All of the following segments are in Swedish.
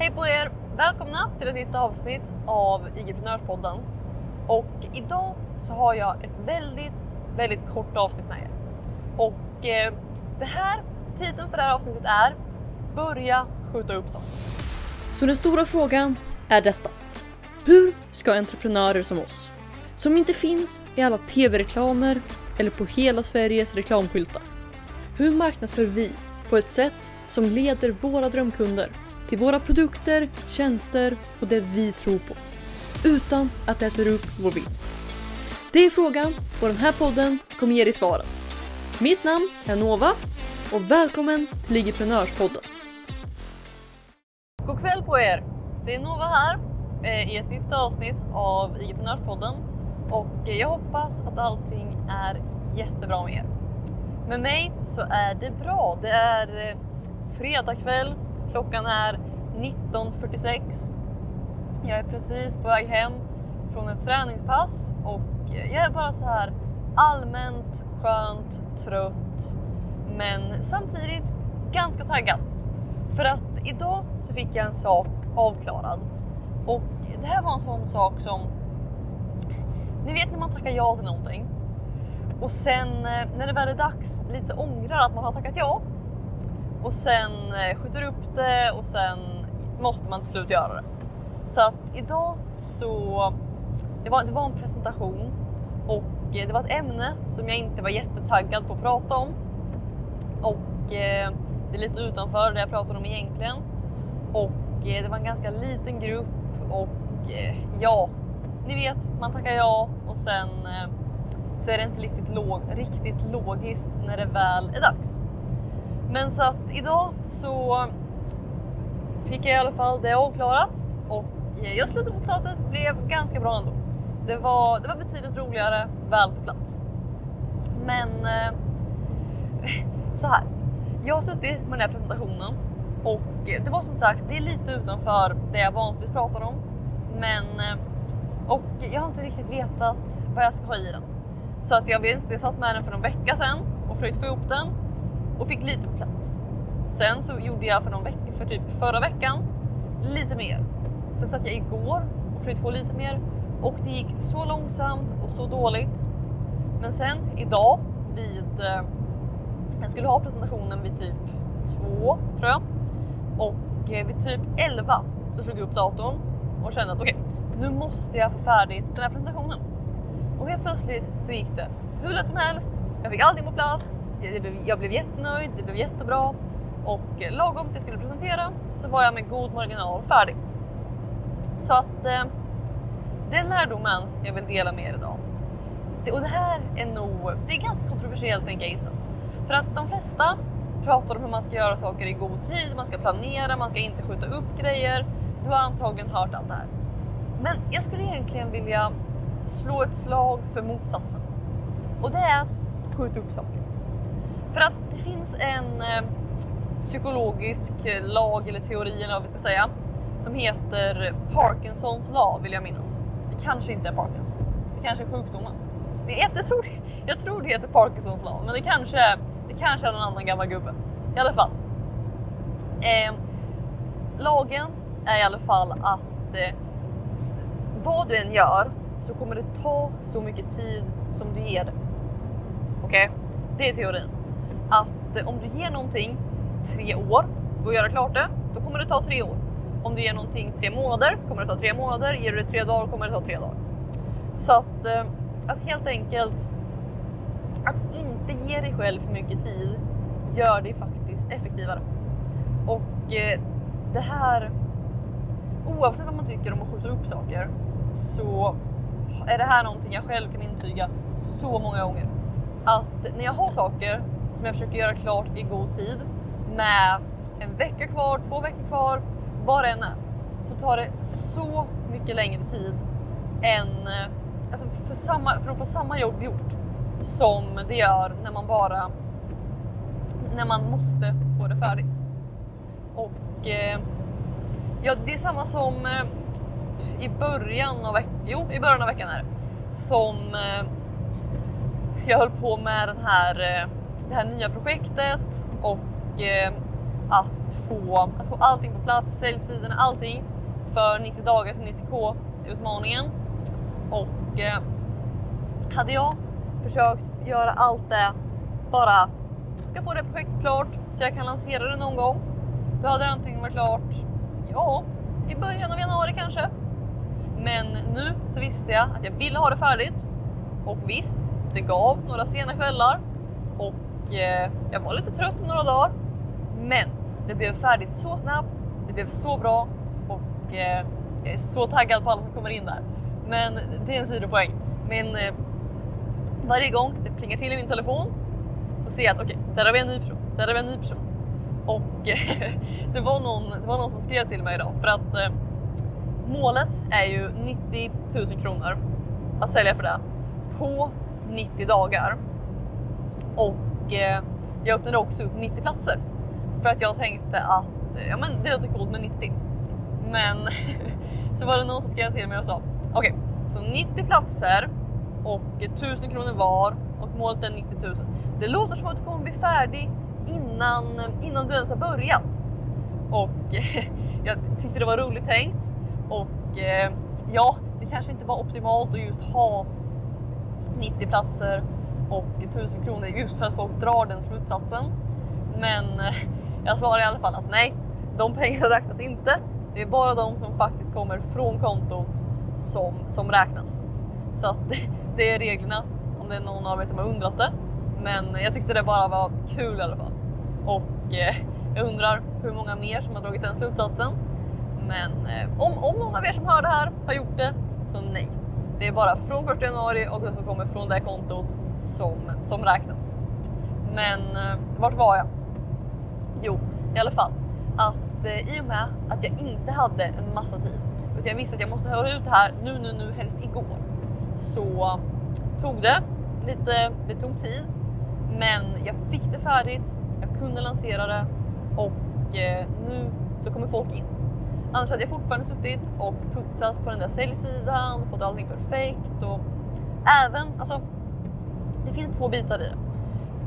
Hej på er! Välkomna till ett nytt avsnitt av IG-prenörspodden. Och idag så har jag ett väldigt, väldigt kort avsnitt med er. Och eh, det här, titeln för det här avsnittet är Börja skjuta upp saker. Så den stora frågan är detta. Hur ska entreprenörer som oss, som inte finns i alla tv-reklamer eller på hela Sveriges reklamskyltar. Hur marknadsför vi på ett sätt som leder våra drömkunder till våra produkter, tjänster och det vi tror på. Utan att det äter upp vår vinst. Det är frågan och den här podden kommer ge dig svaren. Mitt namn är Nova och välkommen till Ligiprenörspodden. God kväll på er! Det är Nova här eh, i ett nytt avsnitt av IG-prenörspodden och eh, jag hoppas att allting är jättebra med er. Med mig så är det bra. Det är eh, fredag kväll, klockan är 19.46. Jag är precis på väg hem från ett träningspass och jag är bara så här allmänt skönt trött men samtidigt ganska taggad. För att idag så fick jag en sak avklarad och det här var en sån sak som ni vet när man tackar ja till någonting och sen eh, när det väl är dags lite ångrar att man har tackat ja och sen eh, skjuter upp det och sen måste man till slut göra det. Så att idag så, det var, det var en presentation och eh, det var ett ämne som jag inte var jättetaggad på att prata om. Och eh, det är lite utanför det jag pratar om egentligen. Och eh, det var en ganska liten grupp och eh, ja, ni vet, man tackar ja och sen eh, så är det inte riktigt, log riktigt logiskt när det väl är dags. Men så att idag så fick jag i alla fall det avklarat och jag slutresultatet blev ganska bra ändå. Det var, det var betydligt roligare väl på plats. Men eh, så här. Jag har suttit med den här presentationen och det var som sagt, det är lite utanför det jag vanligtvis pratar om. Men eh, och jag har inte riktigt vetat vad jag ska ha i den. Så att jag, vet, jag satt med den för någon vecka sedan och försökte få ihop den och fick lite på plats. Sen så gjorde jag för någon veck för typ förra veckan, lite mer. Sen satt jag igår och försökte få lite mer och det gick så långsamt och så dåligt. Men sen idag vid, eh, jag skulle ha presentationen vid typ två tror jag och eh, vid typ 11 så slog jag upp datorn och kände att okej, okay, nu måste jag få färdigt den här presentationen. Och helt plötsligt så gick det hur lätt som helst. Jag fick allting på plats. Jag blev, jättenöjd, det blev jättebra och lagom till jag skulle presentera så var jag med god marginal färdig. Så att eh, den lärdomen jag vill dela med er idag. Det, och det här är nog, det är ganska kontroversiellt tänker jag gissa. För att de flesta pratar om hur man ska göra saker i god tid, man ska planera, man ska inte skjuta upp grejer. Du har antagligen hört allt det här. Men jag skulle egentligen vilja slå ett slag för motsatsen. Och det är att skjuta upp saker. För att det finns en eh, psykologisk lag eller teori eller vad vi ska säga som heter Parkinsons lag vill jag minnas. Det kanske inte är Parkinson. Det kanske är sjukdomen. Jag tror, jag tror det heter Parkinsons lag, men det kanske, det kanske är någon annan gammal gubbe. I alla fall. Eh, lagen är i alla fall att eh, vad du än gör så kommer det ta så mycket tid som du ger det. Okej? Okay? Det är teorin. Att eh, om du ger någonting tre år och göra klart det, då kommer det ta tre år. Om du ger någonting tre månader kommer det ta tre månader. Ger du det tre dagar kommer det ta tre dagar. Så att, eh, att helt enkelt att inte ge dig själv för mycket tid gör dig faktiskt effektivare. Och eh, det här, oavsett vad man tycker om att skjuta upp saker, så är det här någonting jag själv kan intyga så många gånger. Att när jag har saker som jag försöker göra klart i god tid med en vecka kvar, två veckor kvar, vad det än är, så tar det så mycket längre tid än eh, alltså för, samma, för att få samma jobb gjort som det gör när man bara när man måste få det färdigt. Och eh, ja, det är samma som eh, i början av veckan, jo i början av veckan är det, som eh, jag höll på med den här, eh, det här nya projektet och eh, att få, att få allting på plats, säljsidorna, allting för 90 dagar till 90k utmaningen. Och eh, hade jag försökt göra allt det bara ska få det projektet klart så jag kan lansera det någon gång. Då hade det antingen varit klart, ja, i början av januari kanske. Men nu så visste jag att jag ville ha det färdigt och visst, det gav några sena kvällar och eh, jag var lite trött några dagar. Men det blev färdigt så snabbt, det blev så bra och eh, jag är så taggad på alla som kommer in där. Men det är en sidopoäng. Men eh, varje gång det plingar till i min telefon så ser jag att okej, okay, där har vi en ny person, där har vi en ny person. Och eh, det, var någon, det var någon som skrev till mig idag för att eh, målet är ju 90 000 kronor att sälja för det på 90 dagar. Och Eh, jag öppnade också upp 90 platser för att jag tänkte att eh, ja, men det låter coolt med 90. Men så var det någon som skrev till mig och sa okej, okay, så 90 platser och 1000 kronor var och målet är 90 000. Det låter som att du kommer bli färdig innan, innan du ens har börjat. Och jag tyckte det var roligt tänkt och eh, ja, det kanske inte var optimalt att just ha 90 platser och 1000 kronor just för att folk drar den slutsatsen. Men eh, jag svarar i alla fall att nej, de pengarna räknas inte. Det är bara de som faktiskt kommer från kontot som, som räknas. Så att det, är reglerna om det är någon av er som har undrat det. Men jag tyckte det bara var kul i alla fall. Och eh, jag undrar hur många mer som har dragit den slutsatsen. Men eh, om, om någon av er som hör det här har gjort det, så nej. Det är bara från 1 januari och det som kommer från det kontot som, som räknas. Men eh, vart var jag? Jo, i alla fall att eh, i och med att jag inte hade en massa tid utan jag visste att jag måste höra ut det här nu, nu, nu, helst igår. Så tog det lite, det tog tid, men jag fick det färdigt. Jag kunde lansera det och eh, nu så kommer folk in. Annars hade jag fortfarande suttit och putsat på den där säljsidan, fått allting perfekt och även, alltså det finns två bitar i det.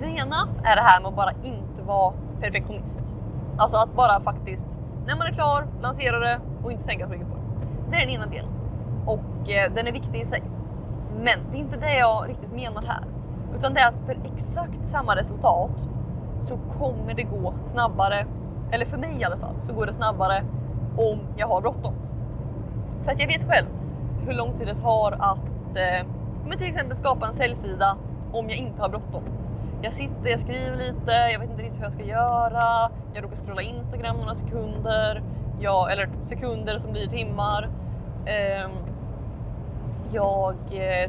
Det ena är det här med att bara inte vara perfektionist. Alltså att bara faktiskt, när man är klar, lansera det och inte tänka så mycket på det. Det är den ena delen och eh, den är viktig i sig. Men det är inte det jag riktigt menar här, utan det är att för exakt samma resultat så kommer det gå snabbare, eller för mig i alla fall, så går det snabbare om jag har bråttom. För att jag vet själv hur lång tid det tar att eh, men till exempel skapa en säljsida om jag inte har bråttom. Jag sitter, jag skriver lite, jag vet inte riktigt hur jag ska göra. Jag råkar scrolla Instagram några sekunder, jag, eller sekunder som blir timmar. Ehm, eh, jag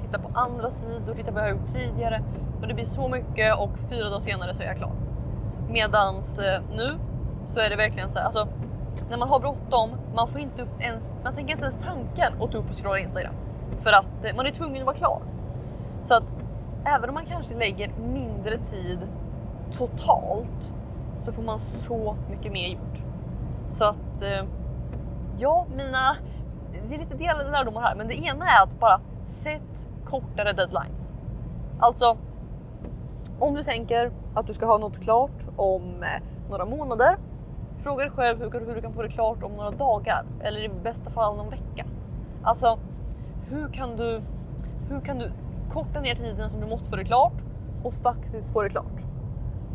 tittar på andra sidor, tittar på vad jag har gjort tidigare och det blir så mycket och fyra dagar senare så är jag klar. Medans eh, nu så är det verkligen så här, alltså när man har bråttom, man får inte upp ens, man tänker inte ens tanken att ta upp och scrolla Instagram för att eh, man är tvungen att vara klar. Så att även om man kanske lägger mindre tid totalt så får man så mycket mer gjort. Så att eh, ja, mina, det är lite delade lärdomar här, men det ena är att bara sätt kortare deadlines. Alltså, om du tänker att du ska ha något klart om eh, några månader, fråga dig själv hur, hur du kan få det klart om några dagar eller i bästa fall någon vecka. Alltså, hur kan du, hur kan du korta ner tiden som du måste få det klart och faktiskt få det klart?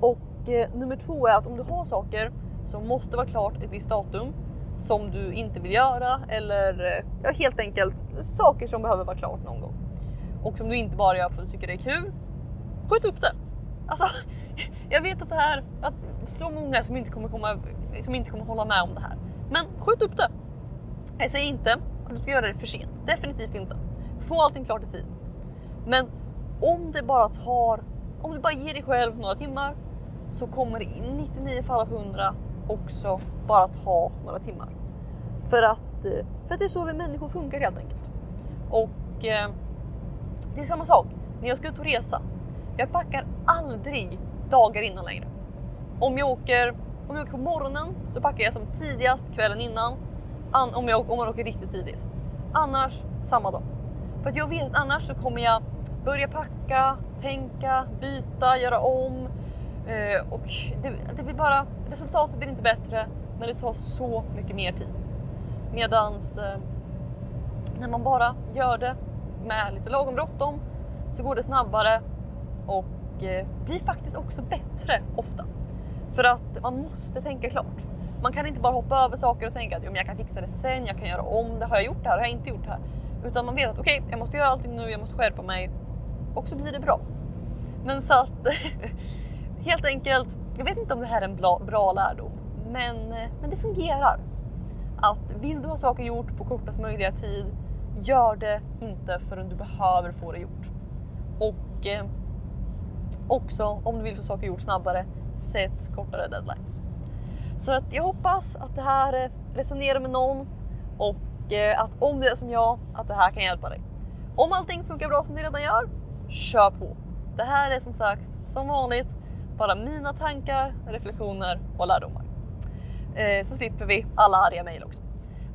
Och eh, nummer två är att om du har saker som måste vara klart ett visst datum som du inte vill göra eller eh, ja, helt enkelt saker som behöver vara klart någon gång och som du inte bara gör för att du tycker det är kul. Skjut upp det. Alltså, jag vet att det här att så många som inte kommer komma som inte kommer hålla med om det här, men skjut upp det. Jag säger inte att du ska göra det för sent. Definitivt inte. Få allting klart i tid. Men om det bara tar, om du bara ger dig själv några timmar så kommer det i 99 fall av 100 också bara ta några timmar. För att, eh, för att det är så vi människor funkar helt enkelt. Och eh, det är samma sak när jag ska ut och resa. Jag packar aldrig dagar innan längre. Om jag åker, om jag åker på morgonen så packar jag som tidigast kvällen innan. An, om, jag, om man åker riktigt tidigt. Annars samma dag. För att jag vet att annars så kommer jag börja packa, tänka, byta, göra om. Eh, och det, det, blir bara, resultatet blir inte bättre, men det tar så mycket mer tid. Medans eh, när man bara gör det med lite lagom bråttom så går det snabbare och eh, blir faktiskt också bättre ofta. För att man måste tänka klart. Man kan inte bara hoppa över saker och tänka att jag kan fixa det sen, jag kan göra om det. Har jag gjort det här? Har jag inte gjort det här? Utan man vet att okej, okay, jag måste göra allting nu, jag måste skärpa mig och så blir det bra. Men så att helt enkelt, jag vet inte om det här är en bra, bra lärdom, men, men det fungerar. Att vill du ha saker gjort på kortast möjliga tid, gör det inte förrän du behöver få det gjort. Och eh, också om du vill få saker gjort snabbare, sätt kortare deadlines. Så att jag hoppas att det här eh, resonerar med någon och eh, att om det är som jag, att det här kan hjälpa dig. Om allting funkar bra som det redan gör, kör på. Det här är som sagt, som vanligt, bara mina tankar, reflektioner och lärdomar. Eh, så slipper vi alla arga mejl också.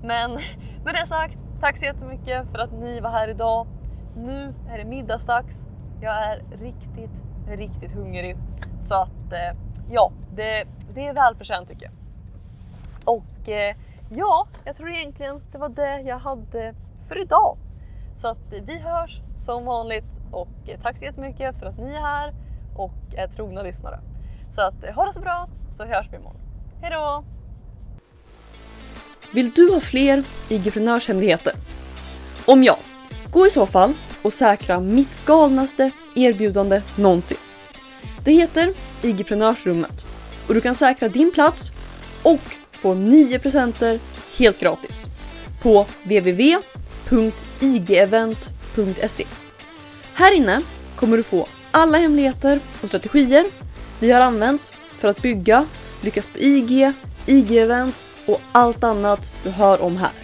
Men med det sagt, tack så jättemycket för att ni var här idag. Nu är det middagsdags. Jag är riktigt, riktigt hungrig. Så att eh, ja, det, det är välförtjänt tycker jag. Och eh, ja, jag tror egentligen det var det jag hade för idag. Så att eh, vi hörs som vanligt och eh, tack så jättemycket för att ni är här och är trogna lyssnare. Så att eh, ha det så bra så hörs vi imorgon. Hejdå! Vill du ha fler IG-prenörshemligheter? Om ja, gå i så fall och säkra mitt galnaste erbjudande någonsin. Det heter IG-prenörsrummet och du kan säkra din plats och få 9 presenter helt gratis på www.igevent.se. Här inne kommer du få alla hemligheter och strategier vi har använt för att bygga, lyckas på IG, IG-event och allt annat du hör om här.